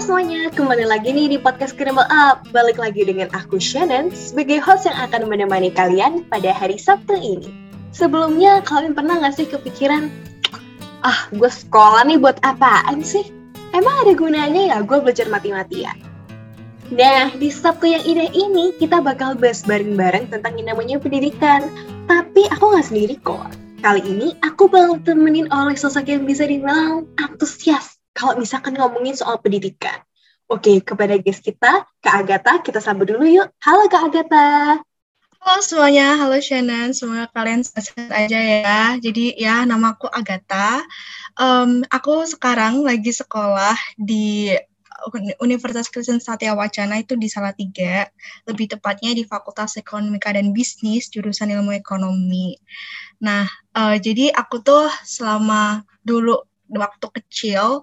semuanya, kembali lagi nih di podcast Scramble Up. Balik lagi dengan aku Shannon sebagai host yang akan menemani kalian pada hari Sabtu ini. Sebelumnya, kalian pernah gak sih kepikiran, ah gue sekolah nih buat apaan sih? Emang ada gunanya ya gue belajar mati-matian? Nah, di Sabtu yang indah ini, kita bakal bahas bareng-bareng tentang yang namanya pendidikan. Tapi aku gak sendiri kok. Kali ini, aku bakal temenin oleh sosok yang bisa dibilang antusias kalau misalkan ngomongin soal pendidikan. Oke, kepada guest kita, Kak Agatha, kita sambut dulu yuk. Halo Kak Agatha. Halo semuanya, halo Shannon, semoga kalian sehat aja ya. Jadi ya, nama aku Agatha. Um, aku sekarang lagi sekolah di Universitas Kristen Satya Wacana itu di Salatiga, lebih tepatnya di Fakultas Ekonomika dan Bisnis, jurusan Ilmu Ekonomi. Nah, uh, jadi aku tuh selama dulu waktu kecil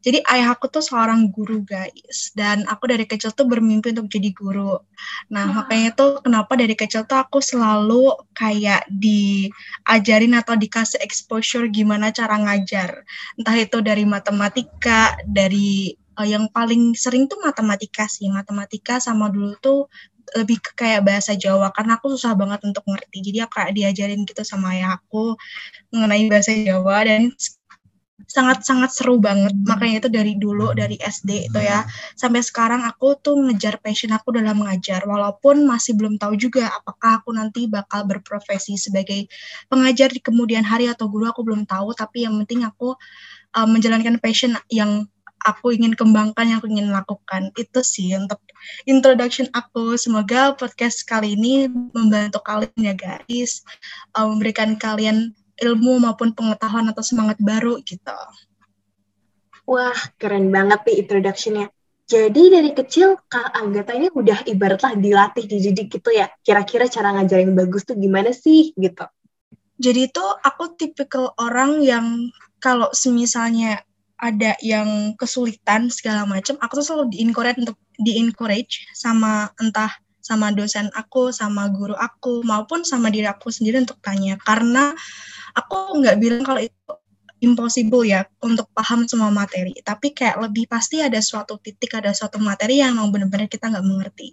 jadi ayah aku tuh seorang guru guys dan aku dari kecil tuh bermimpi untuk jadi guru. Nah wow. makanya tuh kenapa dari kecil tuh aku selalu kayak diajarin atau dikasih exposure gimana cara ngajar. Entah itu dari matematika, dari uh, yang paling sering tuh matematika sih. Matematika sama dulu tuh lebih ke kayak bahasa Jawa karena aku susah banget untuk ngerti. Jadi aku kayak diajarin gitu sama ayah aku mengenai bahasa Jawa dan sangat-sangat seru banget. Hmm. Makanya itu dari dulu dari SD itu ya. Sampai sekarang aku tuh ngejar passion aku dalam mengajar. Walaupun masih belum tahu juga apakah aku nanti bakal berprofesi sebagai pengajar di kemudian hari atau guru aku belum tahu. Tapi yang penting aku uh, menjalankan passion yang aku ingin kembangkan yang aku ingin lakukan. Itu sih untuk introduction aku. Semoga podcast kali ini membantu kalian ya guys. Uh, memberikan kalian ilmu maupun pengetahuan atau semangat baru gitu. Wah, keren banget nih introduction-nya. Jadi dari kecil Kak Agatha ini udah ibaratlah dilatih, dididik gitu ya. Kira-kira cara ngajarin bagus tuh gimana sih gitu? Jadi itu aku tipikal orang yang kalau semisalnya ada yang kesulitan segala macam, aku tuh selalu di-encourage untuk di-encourage sama entah sama dosen aku, sama guru aku, maupun sama diri aku sendiri untuk tanya. Karena aku nggak bilang kalau itu impossible ya untuk paham semua materi tapi kayak lebih pasti ada suatu titik ada suatu materi yang memang benar-benar kita nggak mengerti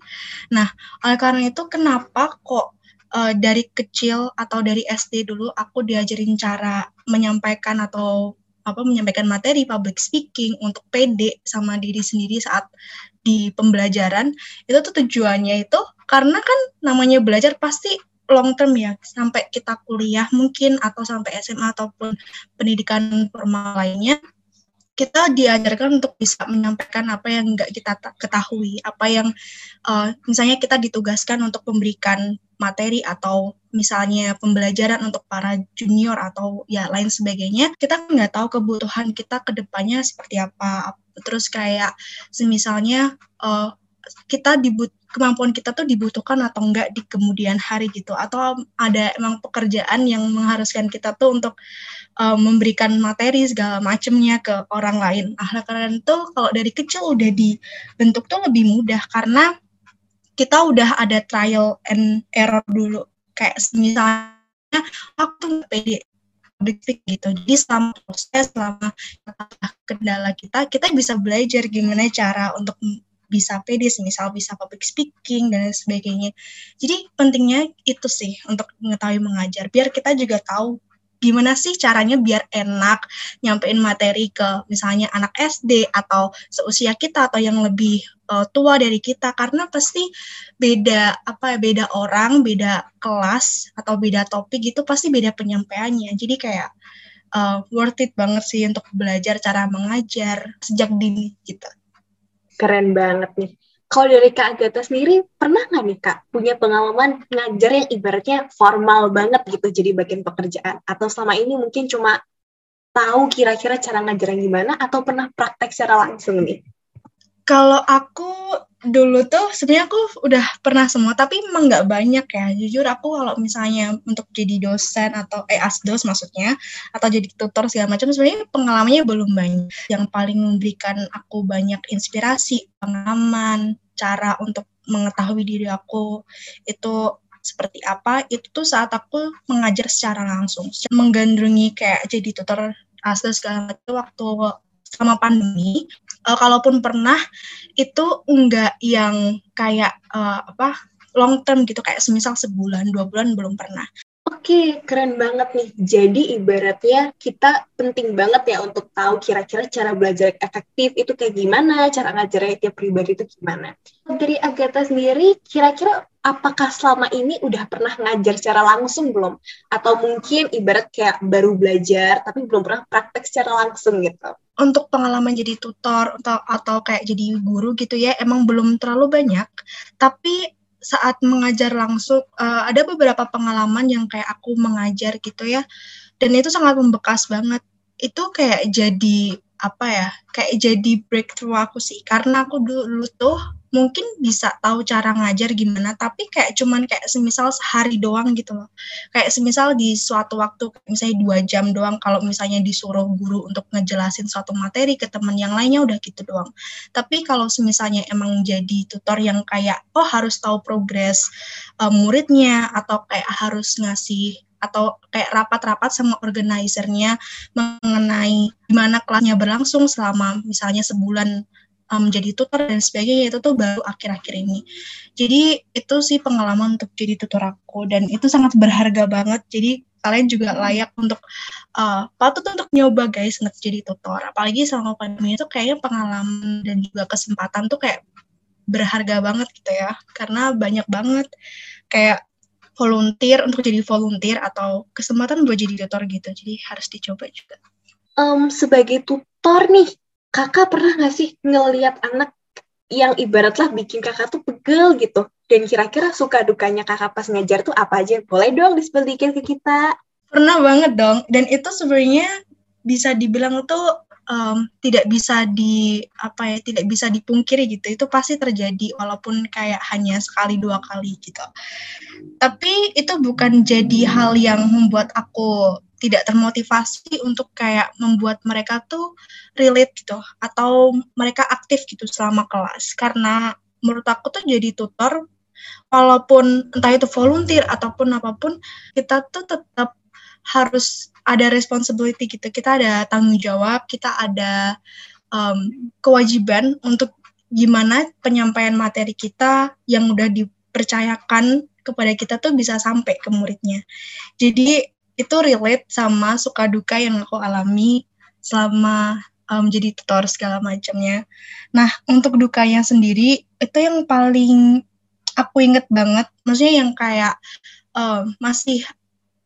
nah oleh karena itu kenapa kok uh, dari kecil atau dari SD dulu aku diajarin cara menyampaikan atau apa menyampaikan materi public speaking untuk pede sama diri sendiri saat di pembelajaran itu tuh tujuannya itu karena kan namanya belajar pasti long term ya sampai kita kuliah mungkin atau sampai SMA ataupun pendidikan formal lainnya kita diajarkan untuk bisa menyampaikan apa yang nggak kita ketahui, apa yang uh, misalnya kita ditugaskan untuk memberikan materi atau misalnya pembelajaran untuk para junior atau ya lain sebagainya, kita nggak tahu kebutuhan kita ke depannya seperti apa. Terus kayak semisalnya uh, kita dibut kemampuan kita tuh dibutuhkan atau enggak di kemudian hari gitu atau ada emang pekerjaan yang mengharuskan kita tuh untuk uh, memberikan materi segala macamnya ke orang lain. Ah karena itu kalau dari kecil udah dibentuk tuh lebih mudah karena kita udah ada trial and error dulu kayak misalnya waktu pede gitu. Jadi selama proses, selama kendala kita, kita bisa belajar gimana cara untuk bisa pede, misal bisa public speaking dan sebagainya. Jadi pentingnya itu sih untuk mengetahui mengajar, biar kita juga tahu gimana sih caranya biar enak nyampein materi ke misalnya anak SD atau seusia kita atau yang lebih uh, tua dari kita? Karena pasti beda apa ya beda orang beda kelas atau beda topik gitu pasti beda penyampaiannya. Jadi kayak uh, worth it banget sih untuk belajar cara mengajar sejak dini gitu. Keren banget nih. Kalau dari Kak Agatha sendiri, pernah nggak nih Kak punya pengalaman ngajar yang ibaratnya formal banget gitu jadi bagian pekerjaan? Atau selama ini mungkin cuma tahu kira-kira cara ngajar yang gimana atau pernah praktek secara langsung nih? Kalau aku dulu tuh sebenarnya aku udah pernah semua tapi emang nggak banyak ya. Jujur aku kalau misalnya untuk jadi dosen atau eh asdos maksudnya atau jadi tutor segala macam sebenarnya pengalamannya belum banyak. Yang paling memberikan aku banyak inspirasi pengalaman cara untuk mengetahui diri aku itu seperti apa itu tuh saat aku mengajar secara langsung. Menggandrungi kayak jadi tutor asdos segala macam waktu selama pandemi uh, kalaupun pernah itu enggak yang kayak uh, apa long term gitu kayak semisal sebulan dua bulan belum pernah Oke, keren banget nih. Jadi ibaratnya kita penting banget ya untuk tahu kira-kira cara belajar efektif itu kayak gimana, cara ngajarnya tiap pribadi itu gimana. Dari Agatha sendiri, kira-kira apakah selama ini udah pernah ngajar secara langsung belum? Atau mungkin ibarat kayak baru belajar tapi belum pernah praktek secara langsung gitu? Untuk pengalaman jadi tutor atau, atau kayak jadi guru gitu ya, emang belum terlalu banyak. Tapi saat mengajar langsung uh, ada beberapa pengalaman yang kayak aku mengajar gitu ya. Dan itu sangat membekas banget. Itu kayak jadi apa ya kayak jadi breakthrough aku sih. Karena aku dulu tuh mungkin bisa tahu cara ngajar gimana tapi kayak cuman kayak semisal sehari doang gitu loh. Kayak semisal di suatu waktu misalnya dua jam doang kalau misalnya disuruh guru untuk ngejelasin suatu materi ke teman yang lainnya udah gitu doang. Tapi kalau semisalnya emang jadi tutor yang kayak oh harus tahu progres uh, muridnya atau kayak harus ngasih atau kayak rapat-rapat sama organizernya mengenai gimana kelasnya berlangsung selama misalnya sebulan um, jadi tutor dan sebagainya itu tuh baru akhir-akhir ini. Jadi itu sih pengalaman untuk jadi tutor aku dan itu sangat berharga banget. Jadi kalian juga layak untuk uh, patut untuk nyoba guys untuk jadi tutor. Apalagi sama pandemi itu kayaknya pengalaman dan juga kesempatan tuh kayak berharga banget gitu ya. Karena banyak banget kayak volunteer untuk jadi volunteer atau kesempatan buat jadi tutor gitu. Jadi harus dicoba juga. Um, sebagai tutor nih, kakak pernah nggak sih ngeliat anak yang ibaratlah bikin kakak tuh pegel gitu? Dan kira-kira suka dukanya kakak pas ngajar tuh apa aja? Boleh dong disebutkan ke kita. Pernah banget dong. Dan itu sebenarnya bisa dibilang tuh um, tidak bisa di apa ya tidak bisa dipungkiri gitu. Itu pasti terjadi walaupun kayak hanya sekali dua kali gitu. Tapi itu bukan jadi hal yang membuat aku tidak termotivasi untuk kayak membuat mereka tuh relate gitu atau mereka aktif gitu selama kelas karena menurut aku tuh jadi tutor walaupun entah itu volunteer ataupun apa pun kita tuh tetap harus ada responsibility gitu kita ada tanggung jawab kita ada um, kewajiban untuk gimana penyampaian materi kita yang udah dipercayakan kepada kita tuh bisa sampai ke muridnya. Jadi itu relate sama suka duka yang aku alami selama um, jadi tutor segala macamnya. Nah, untuk dukanya sendiri itu yang paling aku inget banget, maksudnya yang kayak um, masih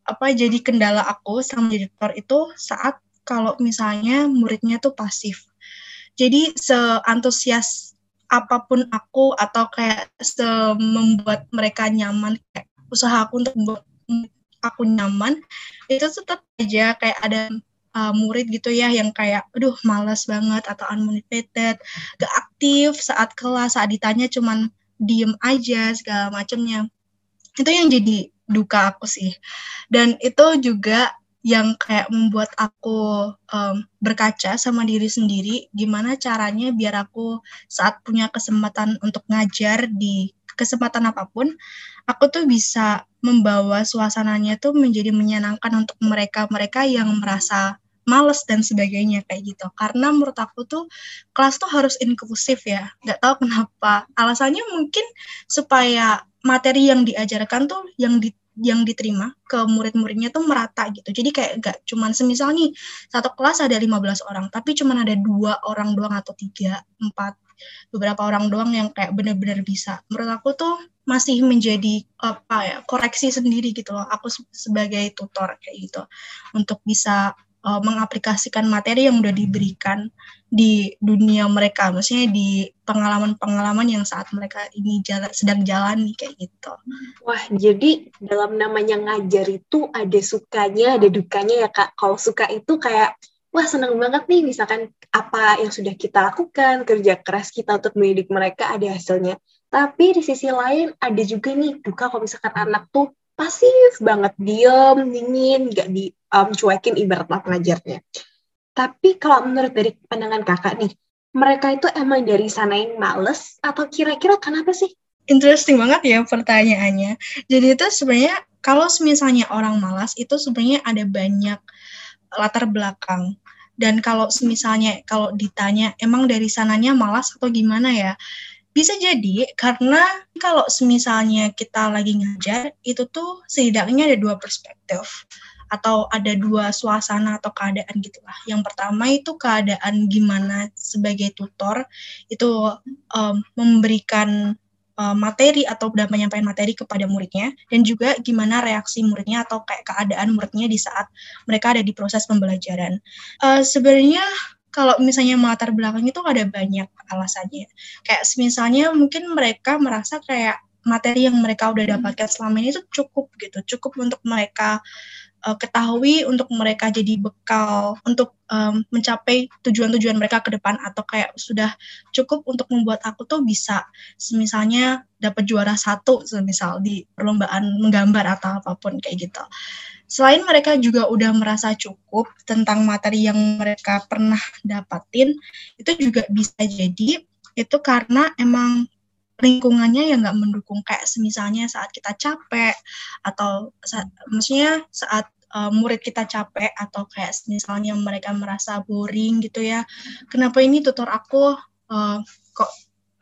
apa jadi kendala aku sama jadi tutor itu saat kalau misalnya muridnya tuh pasif. Jadi seantusias apa pun aku atau kayak se membuat mereka nyaman kayak usaha aku untuk membuat aku nyaman itu tetap aja kayak ada uh, murid gitu ya yang kayak aduh malas banget atau unmotivated gak aktif saat kelas saat ditanya cuman diem aja segala macamnya itu yang jadi duka aku sih. Dan itu juga yang kayak membuat aku um, berkaca sama diri sendiri gimana caranya biar aku saat punya kesempatan untuk ngajar di kesempatan apa pun aku tuh bisa membawa suasananya tuh menjadi menyenangkan untuk mereka-mereka yang merasa males dan sebagainya kayak gitu. Karena menurut aku tuh kelas tuh harus inklusif ya. Gak tahu kenapa. Alasannya mungkin supaya materi yang diajarkan tuh yang di yang diterima ke murid-muridnya tuh merata gitu. Jadi kayak gak cuman semisal nih satu kelas ada 15 orang, tapi cuman ada dua orang doang atau tiga, empat, beberapa orang doang yang kayak bener-bener bisa. Menurut aku tuh masih menjadi apa ya koreksi sendiri gitu loh. Aku sebagai tutor kayak gitu. Untuk bisa uh, mengaplikasikan materi yang udah diberikan di dunia mereka. Maksudnya di pengalaman-pengalaman yang saat mereka ini jalan, sedang jalani kayak gitu. Wah jadi dalam namanya ngajar itu ada sukanya ada dukanya ya kak. Kalau suka itu kayak wah senang banget nih misalkan apa yang sudah kita lakukan kerja keras kita untuk mendidik mereka ada hasilnya tapi di sisi lain ada juga nih duka kalau misalkan anak tuh pasif banget, diem, dingin, gak dicuekin um, ibarat pengajarnya. Tapi kalau menurut dari pandangan kakak nih, mereka itu emang dari sana yang males atau kira-kira kenapa sih? Interesting banget ya pertanyaannya. Jadi itu sebenarnya kalau misalnya orang malas itu sebenarnya ada banyak latar belakang. Dan kalau misalnya kalau ditanya emang dari sananya malas atau gimana ya? Bisa jadi karena kalau misalnya kita lagi ngajar itu tuh setidaknya ada dua perspektif. Atau ada dua suasana atau keadaan gitulah. Yang pertama itu keadaan gimana sebagai tutor itu um, memberikan uh, materi atau penyampaian materi kepada muridnya dan juga gimana reaksi muridnya atau kayak keadaan muridnya di saat mereka ada di proses pembelajaran. Uh, sebenarnya kalau misalnya latar belakang itu ada banyak alasannya. Kayak misalnya mungkin mereka merasa kayak materi yang mereka udah dapatkan selama ini itu cukup gitu, cukup untuk mereka uh, ketahui untuk mereka jadi bekal untuk um, mencapai tujuan-tujuan mereka ke depan atau kayak sudah cukup untuk membuat aku tuh bisa misalnya dapat juara satu semisal di perlombaan menggambar atau apa pun kayak gitu. Selain mereka juga udah merasa cukup tentang materi yang mereka pernah dapatin, itu juga bisa jadi itu karena emang lingkungannya yang nggak mendukung kayak semisalnya saat kita capek atau saat, maksudnya saat uh, murid kita capek atau kayak misalnya mereka merasa boring gitu ya kenapa ini tutor aku uh, kok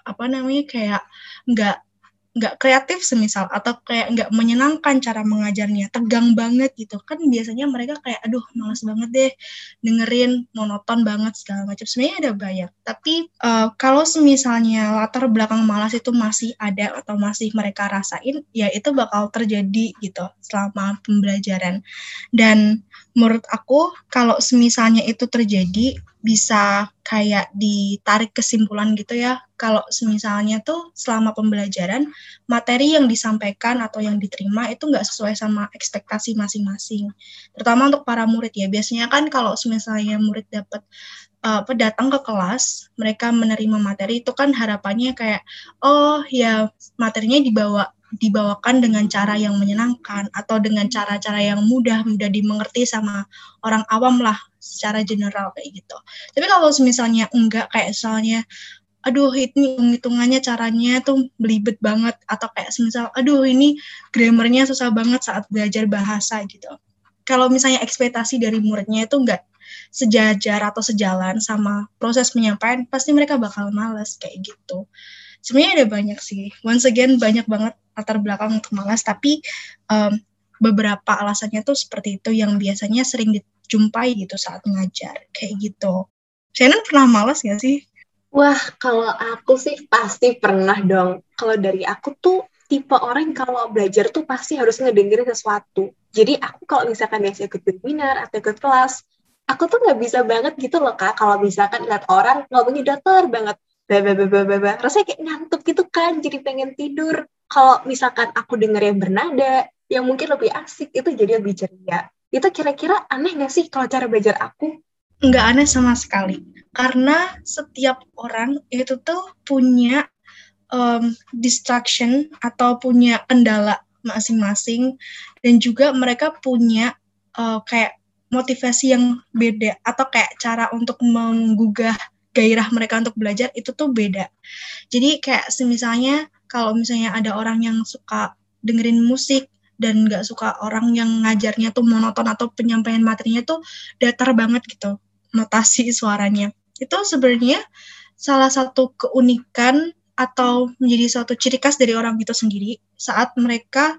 apa namanya kayak nggak nggak kreatif semisal atau kayak nggak menyenangkan cara mengajarnya tegang banget gitu. Kan biasanya mereka kayak aduh males banget deh dengerin monoton banget segala macam. Sebenarnya ada banyak tapi uh, kalau semisalnya latar belakang malas itu masih ada atau masih mereka rasain ya itu bakal terjadi gitu selama pembelajaran. Dan menurut aku kalau semisalnya itu terjadi bisa kayak ditarik kesimpulan gitu ya. Kalau misalnya tuh selama pembelajaran materi yang disampaikan atau yang diterima itu nggak sesuai sama ekspektasi masing-masing. Terutama untuk para murid ya. Biasanya kan kalau misalnya murid dapat uh, datang ke kelas mereka menerima materi itu kan harapannya kayak oh ya materinya dibawa dibawakan dengan cara yang menyenangkan atau dengan cara-cara yang mudah mudah dimengerti sama orang awam lah secara general kayak gitu. Tapi kalau misalnya enggak kayak misalnya aduh ini hitungannya caranya tuh belibet banget atau kayak misal aduh ini grammarnya susah banget saat belajar bahasa gitu. Kalau misalnya ekspektasi dari muridnya itu enggak sejajar atau sejalan sama proses penyampaian, pasti mereka bakal males kayak gitu. Sebenarnya ada banyak sih. Once again banyak banget latar belakang untuk malas, tapi um, beberapa alasannya tuh seperti itu yang biasanya sering jumpai gitu saat ngajar kayak gitu. Shannon pernah malas gak sih? Wah, kalau aku sih pasti pernah dong. Kalau dari aku tuh tipe orang kalau belajar tuh pasti harus ngedengerin sesuatu. Jadi aku kalau misalkan biasa ikut webinar atau ikut kelas, aku tuh nggak bisa banget gitu loh kak. Kalau misalkan lihat orang ngomongnya datar banget. Baba rasanya kayak ngantuk gitu kan jadi pengen tidur. Kalau misalkan aku denger yang bernada yang mungkin lebih asik itu jadi lebih ceria. Itu kira-kira aneh gak sih kalau cara belajar aku? Nggak aneh sama sekali. Karena setiap orang itu tuh punya um, distraction atau punya kendala masing-masing. Dan juga mereka punya uh, kayak motivasi yang beda atau kayak cara untuk menggugah gairah mereka untuk belajar itu tuh beda. Jadi kayak misalnya kalau misalnya ada orang yang suka dengerin musik dan nggak suka orang yang ngajarnya tuh monoton atau penyampaian materinya tuh datar banget gitu notasi suaranya. Itu sebenarnya salah satu keunikan atau menjadi suatu ciri khas dari orang itu sendiri saat mereka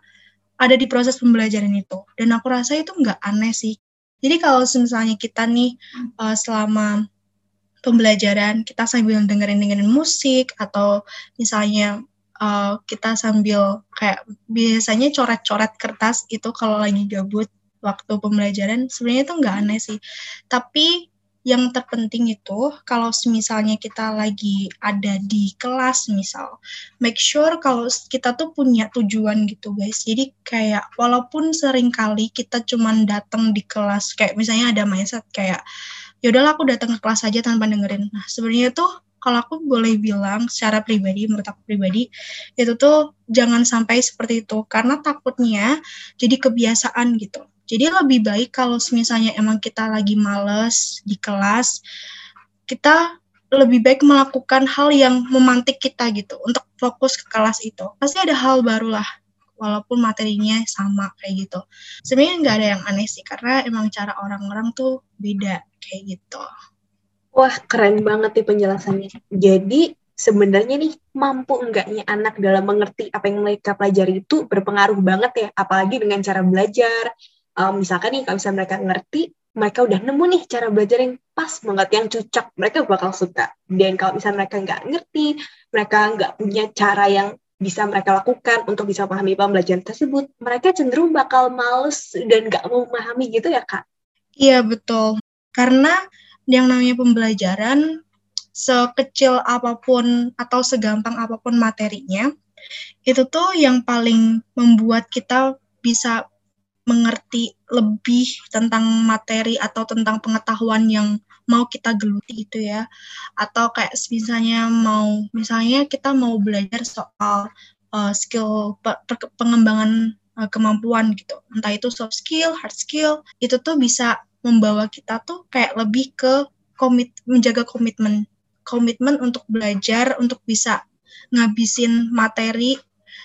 ada di proses pembelajaran itu. Dan aku rasa itu nggak aneh sih jadi kalau misalnya kita nih uh, selama pembelajaran kita sambil dengerin dengerin musik atau misalnya uh, kita sambil kayak biasanya coret-coret kertas itu kalau lagi gabut waktu pembelajaran sebenarnya itu nggak aneh sih. Tapi yang terpenting itu kalau misalnya kita lagi ada di kelas misal make sure kalau kita tuh punya tujuan gitu guys jadi kayak walaupun sering kali kita cuman datang di kelas kayak misalnya ada mindset kayak yaudahlah aku datang ke kelas aja tanpa dengerin nah sebenarnya tuh kalau aku boleh bilang secara pribadi, menurut aku pribadi, itu tuh jangan sampai seperti itu. Karena takutnya jadi kebiasaan gitu. Jadi lebih baik kalau misalnya emang kita lagi males di kelas, kita lebih baik melakukan hal yang memantik kita gitu untuk fokus ke kelas itu. Pasti ada hal baru lah walaupun materinya sama kayak gitu. Sebenarnya nggak ada yang aneh sih karena emang cara orang-orang tuh beda kayak gitu. Wah keren banget nih penjelasannya. Jadi sebenarnya nih mampu enggaknya anak dalam mengerti apa yang mereka pelajari itu berpengaruh banget ya, apalagi dengan cara belajar. Um, misalkan nih kalau misalnya mereka ngerti, mereka udah nemu nih cara belajar yang pas banget, yang cocok, mereka bakal suka. Dan kalau misalnya mereka nggak ngerti, mereka nggak punya cara yang bisa mereka lakukan untuk bisa memahami pembelajaran tersebut, mereka cenderung bakal males dan nggak mau memahami gitu ya, Kak? Iya, betul. Karena yang namanya pembelajaran, sekecil apa pun atau segampang apa pun materinya, itu tuh yang paling membuat kita bisa mengerti lebih tentang materi atau tentang pengetahuan yang mau kita geluti itu ya. Atau kayak misalnya mau misalnya kita mau belajar soal uh, skill pe pengembangan uh, kemampuan gitu. Entah itu soft skill hard skill itu tuh bisa membawa kita tuh kayak lebih ke komit menjaga komitmen. Komitmen untuk belajar untuk bisa ngabisin materi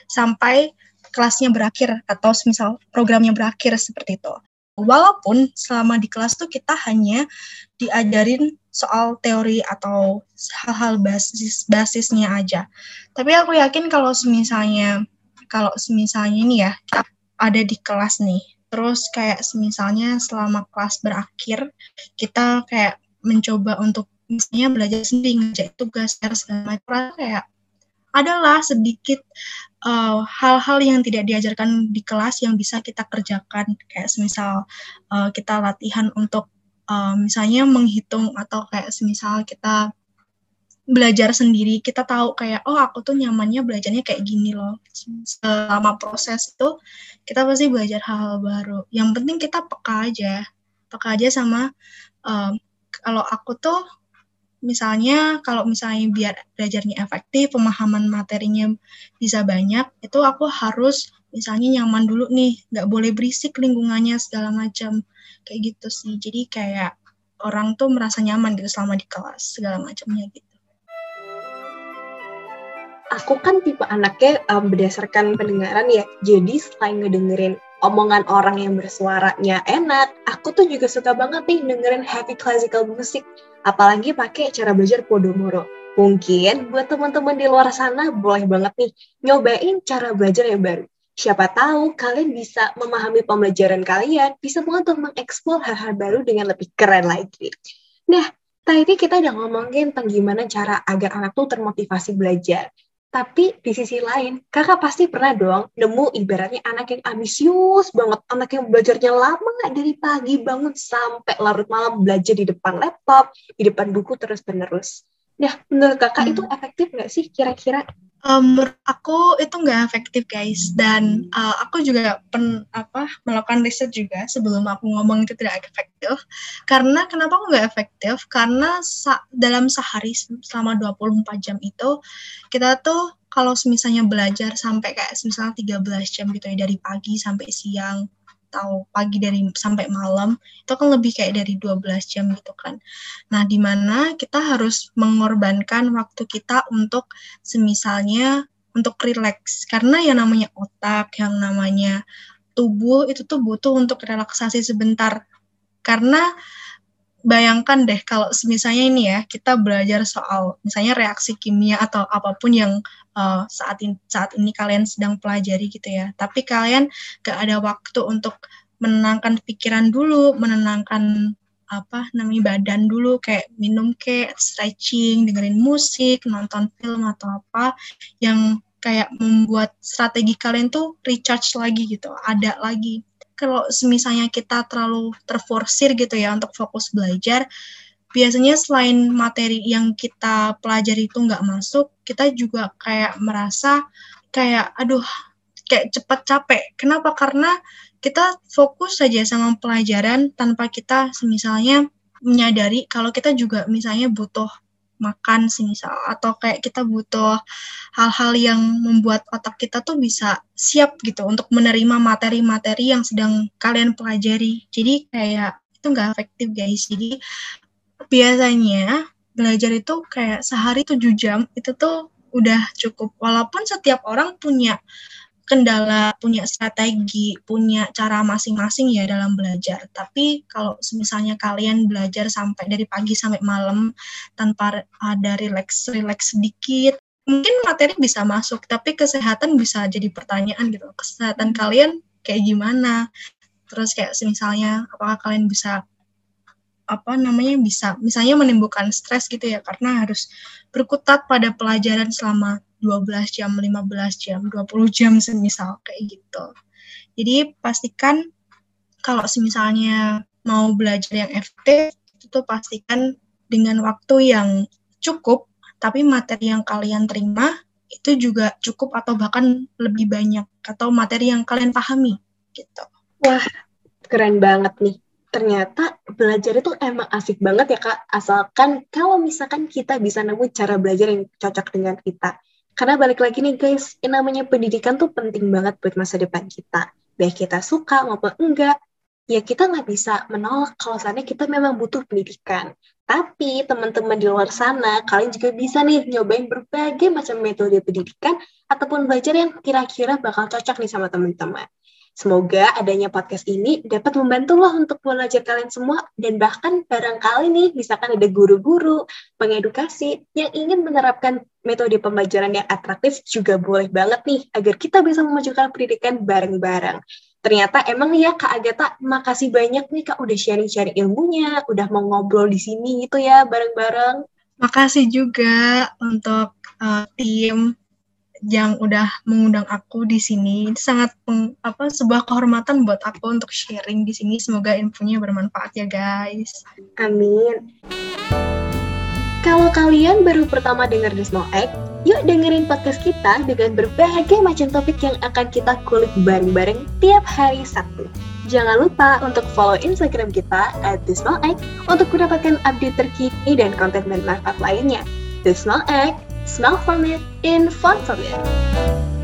sampai kelasnya berakhir atau misal programnya berakhir seperti itu. Walaupun selama di kelas tuh kita hanya diajarin soal teori atau hal-hal basis basisnya aja. Tapi aku yakin kalau misalnya kalau misalnya ini ya ada di kelas nih, terus kayak misalnya selama kelas berakhir kita kayak mencoba untuk misalnya belajar sendiri ngerjain tugas macam kayak adalah sedikit eh, hal-hal uh, yang tidak diajarkan di kelas yang bisa kita kerjakan. Kayak semisal uh, kita latihan untuk uh, misalnya menghitung atau kayak semisal kita belajar sendiri kita tahu kayak oh aku tuh nyamannya belajarnya kayak gini loh. Selama proses itu kita pasti belajar hal-hal baru. Yang penting kita peka aja. Peka aja sama um, kalau aku tuh misalnya kalau misalnya biar belajarnya efektif, pemahaman materinya bisa banyak, itu aku harus misalnya nyaman dulu nih, nggak boleh berisik lingkungannya segala macam kayak gitu sih. Jadi kayak orang tuh merasa nyaman gitu selama di kelas segala macamnya gitu. Aku kan tipe anaknya um, berdasarkan pendengaran ya, jadi selain ngedengerin omongan orang yang bersuaranya enak, aku tuh juga suka banget nih dengerin heavy classical music apalagi pakai cara belajar Podomoro. Mungkin buat teman-teman di luar sana boleh banget nih nyobain cara belajar yang baru. Siapa tahu kalian bisa memahami pembelajaran kalian, bisa banget untuk mengeksplor hal-hal baru dengan lebih keren lagi. Nah, tadi kita udah ngomongin tentang gimana cara agar anak tuh termotivasi belajar. Tapi di sisi lain, kakak pasti pernah dong nemu ibaratnya anak yang ambisius banget, anak yang belajarnya lama dari pagi bangun sampai larut malam belajar di depan laptop, di depan buku terus-menerus. Nah, menurut kakak hmm. itu efektif nggak sih kira-kira? Um, aku itu nggak efektif guys. Dan uh, aku juga pen, apa melakukan riset juga sebelum aku ngomong itu tidak efektif. Karena kenapa aku nggak efektif? Karena sa dalam sehari selama 24 jam itu kita tuh kalau misalnya belajar sampai kayak misalnya 13 jam gitu ya dari pagi sampai siang atau pagi dari sampai malam itu kan lebih kayak dari 12 jam gitu kan. Nah, di mana kita harus mengorbankan waktu kita untuk semisalnya untuk rileks karena yang namanya otak, yang namanya tubuh itu tuh butuh untuk relaksasi sebentar. Karena bayangkan deh kalau misalnya ini ya kita belajar soal misalnya reaksi kimia atau apa pun yang uh, saat ini saat ini kalian sedang pelajari gitu ya. Tapi kalian gak ada waktu untuk menenangkan pikiran dulu menenangkan apa namanya badan dulu kayak minum kayak stretching dengerin musik nonton film atau apa yang kayak membuat strategi kalian tuh recharge lagi gitu ada lagi. Kalau misalnya kita terlalu terforsir gitu ya untuk fokus belajar, biasanya selain materi yang kita pelajari itu nggak masuk, kita juga kayak merasa kayak aduh kayak cepat capek. Kenapa? Karena kita fokus saja sama pelajaran tanpa kita misalnya menyadari kalau kita juga misalnya butuh makan sih misal atau kayak kita butuh hal-hal yang membuat otak kita tuh bisa siap gitu untuk menerima materi-materi yang sedang kalian pelajari jadi kayak itu nggak efektif guys jadi biasanya belajar itu kayak sehari tujuh jam itu tuh udah cukup walaupun setiap orang punya kendala, punya strategi, punya cara masing-masing ya dalam belajar. Tapi kalau misalnya kalian belajar sampai dari pagi sampai malam tanpa ada relax relax sedikit, mungkin materi bisa masuk, tapi kesehatan bisa jadi pertanyaan gitu. Kesehatan kalian kayak gimana? Terus kayak misalnya apakah kalian bisa apa namanya bisa misalnya menimbulkan stres gitu ya karena harus berkutat pada pelajaran selama 12 jam, 15 jam, 20 jam semisal kayak gitu. Jadi pastikan kalau misalnya mau belajar yang efektif itu pastikan dengan waktu yang cukup tapi materi yang kalian terima itu juga cukup atau bahkan lebih banyak atau materi yang kalian pahami gitu. Wah, keren banget nih. Ternyata belajar itu emang asik banget ya kak, asalkan kalau misalkan kita bisa nemu cara belajar yang cocok dengan kita. Karena balik lagi nih guys, yang namanya pendidikan tuh penting banget buat masa depan kita. Baik kita suka maupun enggak, ya kita nggak bisa menolak kalau seandainya kita memang butuh pendidikan. Tapi teman-teman di luar sana, kalian juga bisa nih nyobain berbagai macam metode pendidikan ataupun belajar yang kira-kira bakal cocok nih sama teman-teman. Semoga adanya podcast ini dapat membantu loh untuk belajar kalian semua dan bahkan barangkali nih misalkan ada guru-guru, pengedukasi yang ingin menerapkan metode pembelajaran yang atraktif juga boleh banget nih agar kita bisa memajukan pendidikan bareng-bareng. Ternyata emang ya Kak Agatha, makasih banyak nih Kak udah sharing-sharing ilmunya, udah mau ngobrol di sini gitu ya bareng-bareng. Makasih juga untuk uh, tim yang udah mengundang aku di sini. Ini sangat peng, apa sebuah kehormatan buat aku untuk sharing di sini. Semoga infonya bermanfaat ya guys. Amin. Kalau kalian baru pertama dengar The Small Egg, yuk dengerin podcast kita dengan berbagai macam topik yang akan kita kulik bareng-bareng tiap hari Sabtu. Jangan lupa untuk follow Instagram kita at Egg untuk mendapatkan update terkini dan konten bermanfaat lainnya. The Small Egg, smell from it, and fun from it.